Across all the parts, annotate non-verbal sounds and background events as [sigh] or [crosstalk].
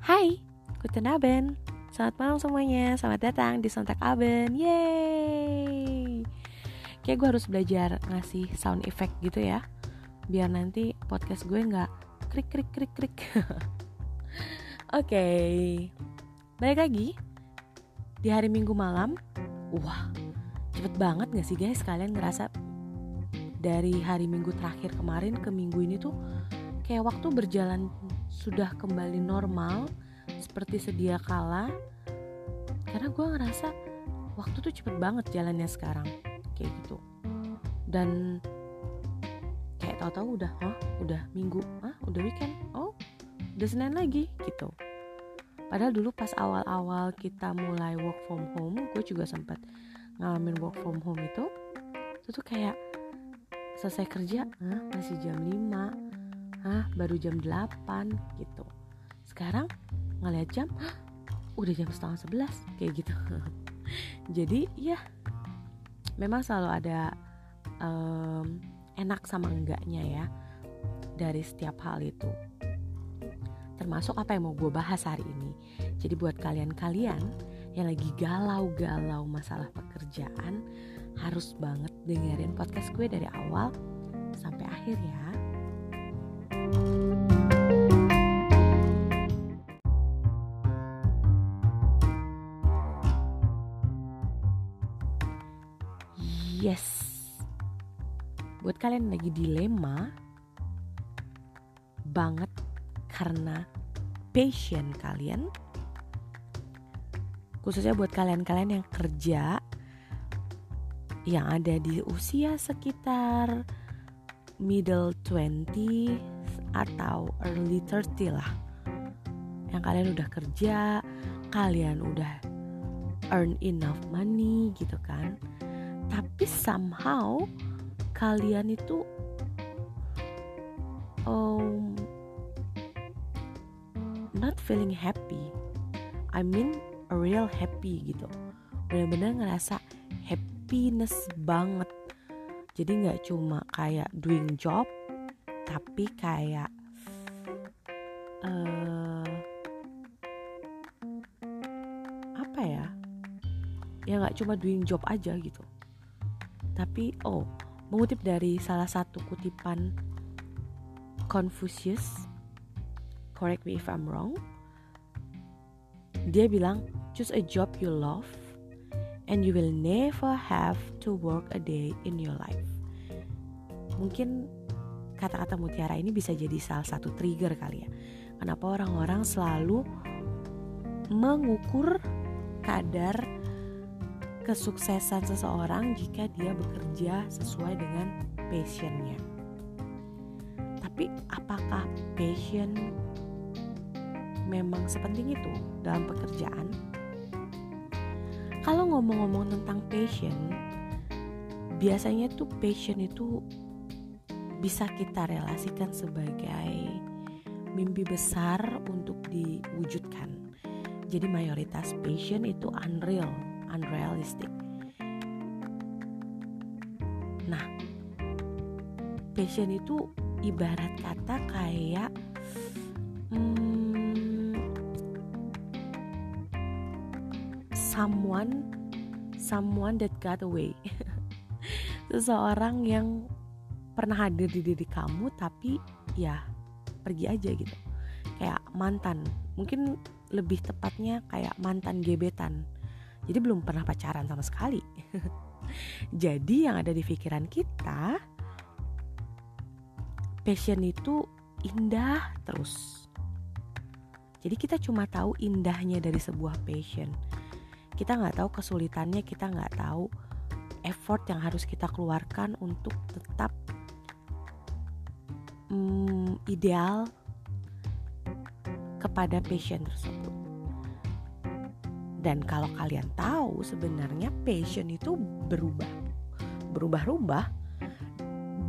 Hai, Guten Abend. Selamat malam semuanya, selamat datang di Sontak Abend. Yeay. Kayak gue harus belajar ngasih sound effect gitu ya. Biar nanti podcast gue gak krik krik krik krik. [laughs] Oke, okay. balik lagi Di hari minggu malam. Wah, cepet banget gak sih guys? Kalian ngerasa Dari hari minggu terakhir kemarin ke minggu ini tuh Kayak waktu berjalan sudah kembali normal seperti sedia kala karena gue ngerasa waktu tuh cepet banget jalannya sekarang kayak gitu. Dan kayak tahu-tahu udah oh udah minggu? Ah udah weekend? Oh udah senin lagi gitu. Padahal dulu pas awal-awal kita mulai work from home gue juga sempat ngalamin work from home itu itu tuh kayak selesai kerja ah, masih jam 5 ah baru jam 8 gitu. Sekarang ngeliat jam udah jam setengah sebelas kayak gitu. [laughs] Jadi ya memang selalu ada um, enak sama enggaknya ya dari setiap hal itu. Termasuk apa yang mau gue bahas hari ini. Jadi buat kalian-kalian yang lagi galau-galau masalah pekerjaan harus banget dengerin podcast gue dari awal sampai akhir ya Yes. Buat kalian lagi dilema banget karena passion kalian khususnya buat kalian-kalian yang kerja yang ada di usia sekitar middle 20 atau early 30 lah yang kalian udah kerja kalian udah earn enough money gitu kan tapi somehow kalian itu um, not feeling happy. I mean a real happy gitu. Benar-benar ngerasa happiness banget. Jadi nggak cuma kayak doing job tapi kayak uh, apa ya? Ya nggak cuma doing job aja gitu tapi oh mengutip dari salah satu kutipan Confucius correct me if I'm wrong dia bilang choose a job you love and you will never have to work a day in your life. Mungkin kata-kata mutiara ini bisa jadi salah satu trigger kali ya. Kenapa orang-orang selalu mengukur kadar kesuksesan seseorang jika dia bekerja sesuai dengan passionnya. Tapi apakah passion memang sepenting itu dalam pekerjaan? Kalau ngomong-ngomong tentang passion, biasanya tuh passion itu bisa kita relasikan sebagai mimpi besar untuk diwujudkan. Jadi mayoritas passion itu unreal unrealistic. Nah, passion itu ibarat kata kayak hmm, someone someone that got away. [laughs] Seseorang yang pernah hadir di diri kamu tapi ya pergi aja gitu. Kayak mantan. Mungkin lebih tepatnya kayak mantan gebetan jadi belum pernah pacaran sama sekali. [laughs] Jadi yang ada di pikiran kita passion itu indah terus. Jadi kita cuma tahu indahnya dari sebuah passion. Kita nggak tahu kesulitannya, kita nggak tahu effort yang harus kita keluarkan untuk tetap hmm, ideal kepada passion tersebut. Dan kalau kalian tahu sebenarnya passion itu berubah. Berubah-ubah.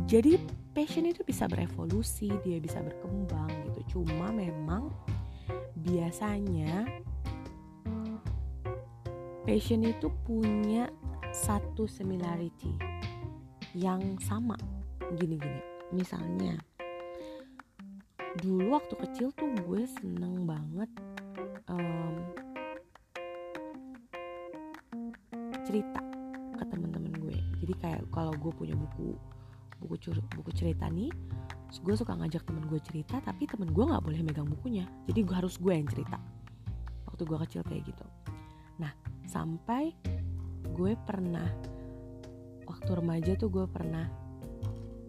Jadi passion itu bisa berevolusi, dia bisa berkembang gitu. Cuma memang biasanya passion itu punya satu similarity yang sama gini-gini. Misalnya dulu waktu kecil tuh gue seneng banget cerita ke teman-teman gue. Jadi kayak kalau gue punya buku buku buku cerita nih gue suka ngajak temen gue cerita tapi temen gue nggak boleh megang bukunya. Jadi gue harus gue yang cerita. Waktu gue kecil kayak gitu. Nah sampai gue pernah waktu remaja tuh gue pernah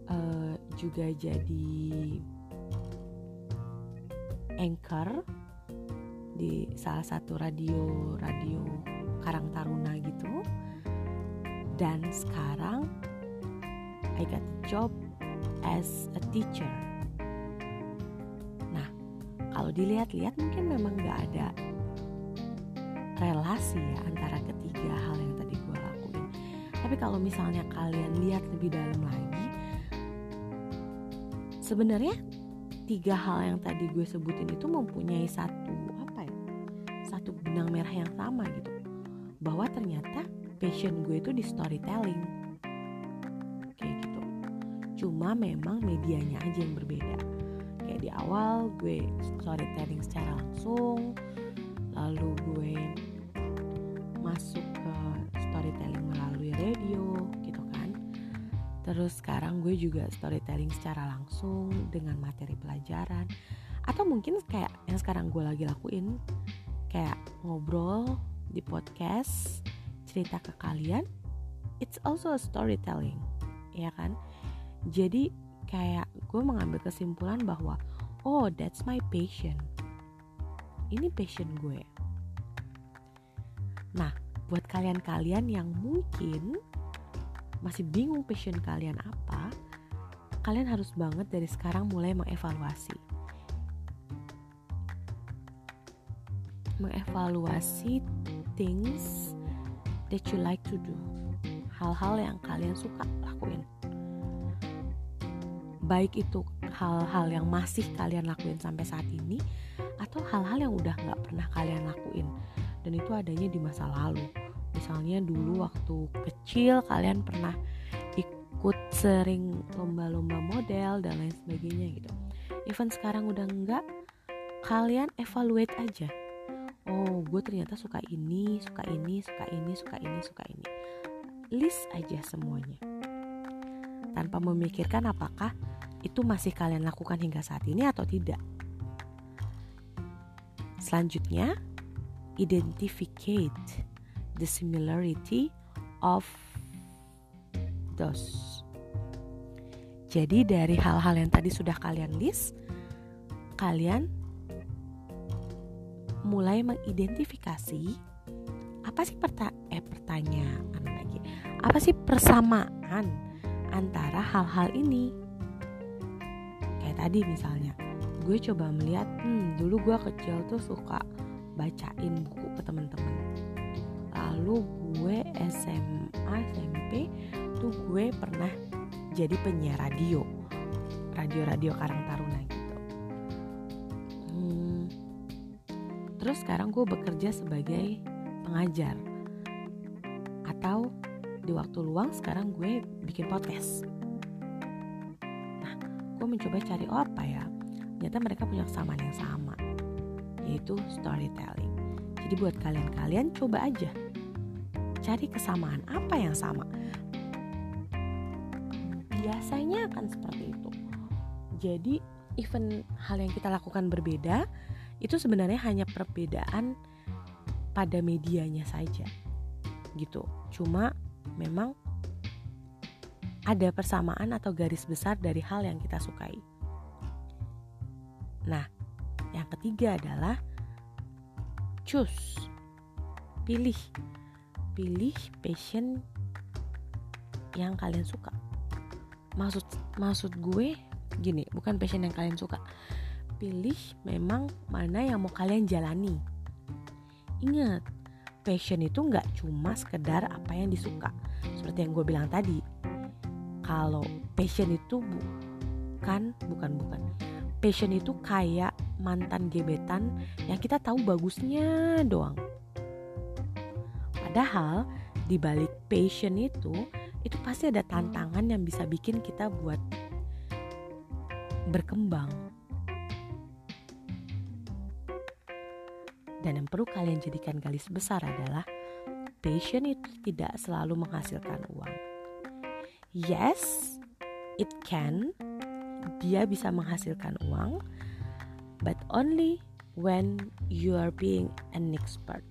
uh, juga jadi anchor di salah satu radio radio Karang Taruna gitu dan sekarang I got a job as a teacher. Nah, kalau dilihat-lihat mungkin memang gak ada relasi ya antara ketiga hal yang tadi gue lakuin. Tapi kalau misalnya kalian lihat lebih dalam lagi, sebenarnya tiga hal yang tadi gue sebutin itu mempunyai satu apa ya, satu benang merah yang sama gitu. Bahwa ternyata passion gue itu di storytelling. Cuma memang medianya aja yang berbeda. Kayak di awal gue storytelling secara langsung lalu gue masuk ke storytelling melalui radio gitu kan. Terus sekarang gue juga storytelling secara langsung dengan materi pelajaran. Atau mungkin kayak yang sekarang gue lagi lakuin kayak ngobrol di podcast cerita ke kalian it's also a storytelling ya kan? Jadi kayak gue mengambil kesimpulan bahwa oh that's my passion. Ini passion gue. Nah buat kalian-kalian yang mungkin masih bingung passion kalian apa kalian harus banget dari sekarang mulai mengevaluasi. Mengevaluasi things that you like to do. Hal-hal yang kalian suka lakuin. Baik itu hal-hal yang masih kalian lakuin sampai saat ini atau hal-hal yang udah nggak pernah kalian lakuin. Dan itu adanya di masa lalu. Misalnya dulu waktu kecil kalian pernah ikut sering lomba-lomba model dan lain sebagainya gitu. Even sekarang udah enggak kalian evaluate aja oh gue ternyata suka ini suka ini suka ini suka ini suka ini list aja semuanya tanpa memikirkan apakah itu masih kalian lakukan hingga saat ini atau tidak. Selanjutnya, identificate the similarity of those. Jadi dari hal-hal yang tadi sudah kalian list, kalian mulai mengidentifikasi apa sih perta eh pertanyaan lagi. Apa sih persamaan antara hal-hal ini? kayak tadi misalnya gue coba melihat hmm dulu gue kecil tuh suka bacain buku ke teman-teman lalu gue SMA SMP tuh gue pernah jadi penyiar radio radio-radio Karang Taruna terus sekarang gue bekerja sebagai pengajar. Atau di waktu luang sekarang gue bikin podcast. Gue mencoba cari oh apa ya? Ternyata mereka punya kesamaan yang sama yaitu storytelling. Jadi buat kalian-kalian coba aja. Cari kesamaan apa yang sama? Biasanya akan seperti itu. Jadi even hal yang kita lakukan berbeda itu sebenarnya hanya perbedaan pada medianya saja gitu cuma memang ada persamaan atau garis besar dari hal yang kita sukai. Nah, yang ketiga adalah choose. Pilih. Pilih passion yang kalian suka. Maksud maksud gue gini, bukan passion yang kalian suka. Pilih memang mana yang mau kalian jalani. Ingat, passion itu nggak cuma sekedar apa yang disuka. Seperti yang gue bilang tadi, kalau passion itu bukan bukan bukan passion itu kayak mantan gebetan yang kita tahu bagusnya doang padahal di balik passion itu itu pasti ada tantangan yang bisa bikin kita buat berkembang Dan yang perlu kalian jadikan garis besar adalah passion itu tidak selalu menghasilkan uang. Yes, it can. Dia bisa menghasilkan uang, but only when you are being an expert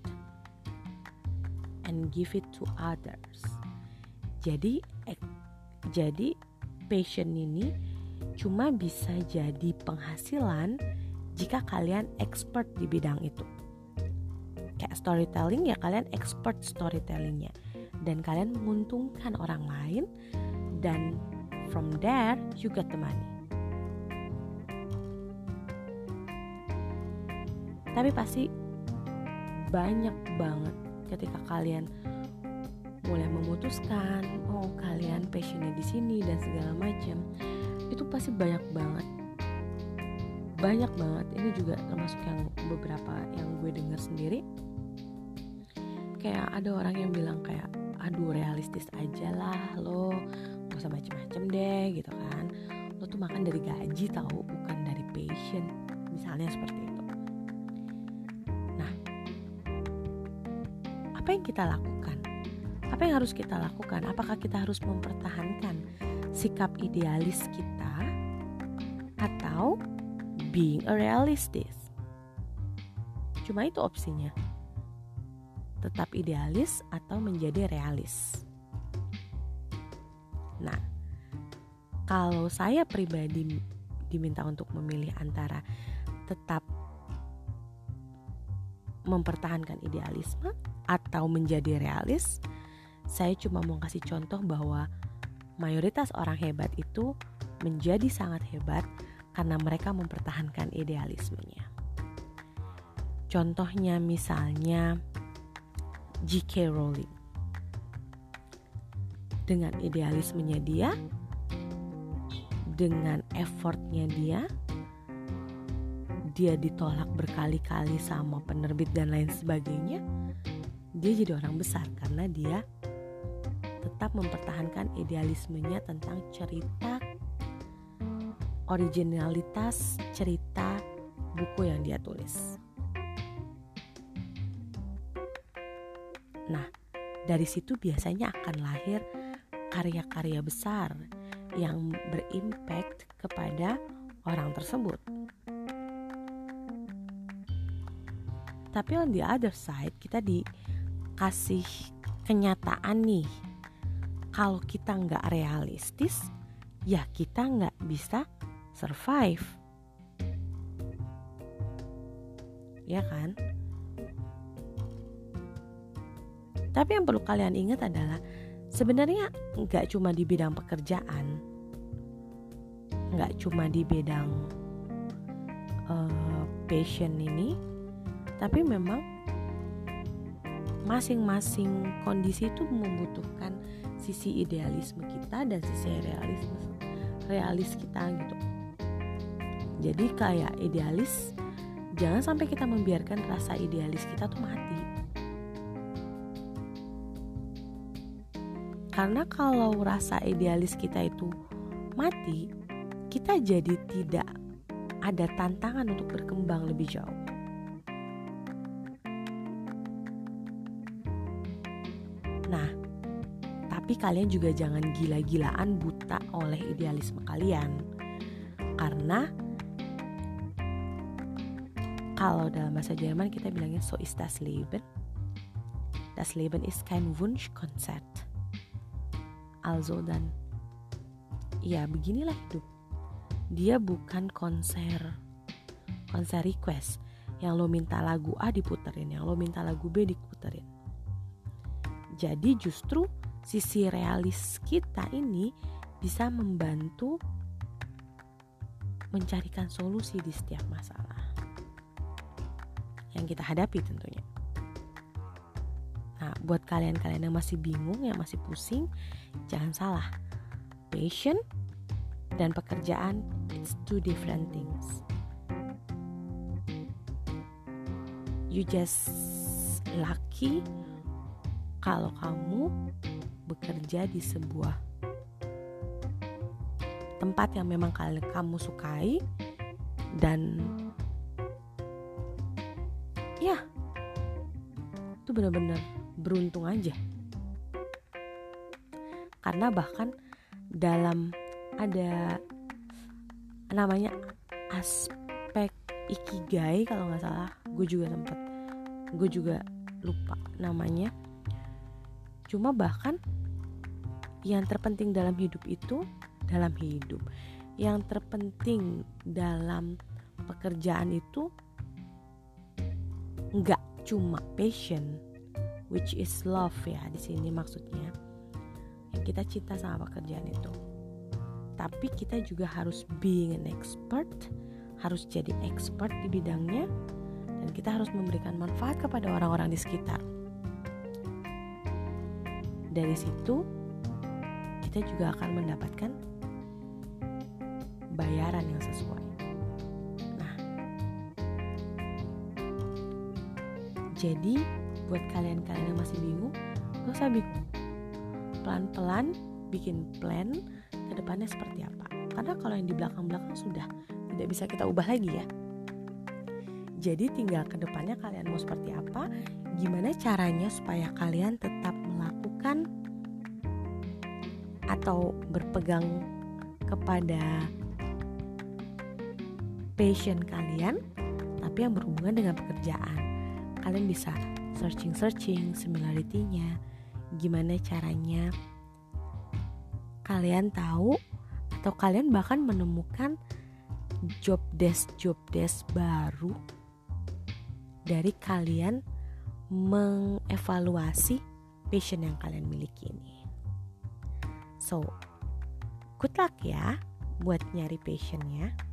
and give it to others. Jadi jadi passion ini cuma bisa jadi penghasilan jika kalian expert di bidang itu. Storytelling ya kalian expert storytellingnya dan kalian menguntungkan orang lain dan from there you get the money. Tapi pasti banyak banget ketika kalian mulai memutuskan, oh kalian passionnya di sini dan segala macam, itu pasti banyak banget, banyak banget. Ini juga termasuk yang beberapa yang gue dengar sendiri. Kayak ada orang yang bilang kayak, aduh realistis aja lah lo, gak usah macem-macem deh gitu kan. Lo tuh makan dari gaji tau, bukan dari passion. Misalnya seperti itu. apa yang kita lakukan? Apa yang harus kita lakukan? Apakah kita harus mempertahankan sikap idealis kita atau being a realistis? Cuma itu opsinya. Tetap idealis atau menjadi realis. Nah, kalau saya pribadi diminta untuk memilih antara tetap mempertahankan idealisme atau menjadi realis, saya cuma mau kasih contoh bahwa mayoritas orang hebat itu menjadi sangat hebat karena mereka mempertahankan idealismenya. Contohnya misalnya J.K. Rowling. Dengan idealismenya dia, dengan effortnya dia, dia ditolak berkali-kali sama penerbit dan lain sebagainya, dia jadi orang besar karena dia tetap mempertahankan idealismenya tentang cerita originalitas cerita buku yang dia tulis. Dari situ biasanya akan lahir karya-karya besar yang berimpact kepada orang tersebut. Tapi on the other side, kita di kasih kenyataan nih kalau kita nggak realistis ya kita nggak bisa survive ya kan tapi yang perlu kalian ingat adalah sebenarnya nggak cuma di bidang pekerjaan nggak cuma di bidang uh, passion ini tapi memang masing-masing kondisi itu membutuhkan sisi idealisme kita dan sisi realisme realis kita gitu. Jadi kayak idealis jangan sampai kita membiarkan rasa idealis kita tuh mati karena kalau rasa idealis kita itu mati kita jadi tidak ada tantangan untuk berkembang lebih jauh Nah, tapi kalian juga jangan gila-gilaan buta oleh idealisme kalian. Karena kalau dalam bahasa Jerman kita bilangnya so ist das Leben. Das Leben ist kein Wunschkonzert. Also dan ya beginilah hidup. Dia bukan konser konser request yang lo minta lagu A diputerin, yang lo minta lagu B diputerin jadi justru sisi realis kita ini bisa membantu mencarikan solusi di setiap masalah yang kita hadapi tentunya. Nah, buat kalian-kalian yang masih bingung, yang masih pusing, jangan salah. Passion dan pekerjaan it's two different things. You just lucky kalau kamu bekerja di sebuah tempat yang memang kalian kamu sukai dan ya tuh bener-bener beruntung aja. Karena bahkan dalam ada namanya aspek ikigai kalau nggak salah. Gue juga sempet gue juga lupa namanya. Cuma bahkan yang terpenting dalam hidup itu dalam hidup. Yang terpenting dalam pekerjaan itu nggak cuma passion which is love ya di sini maksudnya. Yang kita cinta sama pekerjaan itu. Tapi kita juga harus being an expert harus jadi expert di bidangnya dan kita harus memberikan manfaat kepada orang-orang di sekitar. Dari situ kita juga akan mendapatkan bayaran yang sesuai. Nah jadi buat kalian-kalian yang masih bingung gak usah bingung. Pelan-pelan bikin plan ke depannya seperti apa. Karena kalau yang di belakang-belakang sudah tidak bisa kita ubah lagi ya. Jadi tinggal ke depannya kalian mau seperti apa gimana caranya supaya kalian tetap melakukan atau berpegang kepada passion kalian tapi yang berhubungan dengan pekerjaan kalian bisa searching-searching similarity-nya gimana caranya kalian tahu atau kalian bahkan menemukan job desk job desk baru dari kalian mengevaluasi passion yang kalian miliki ini. So, good luck ya buat nyari passionnya.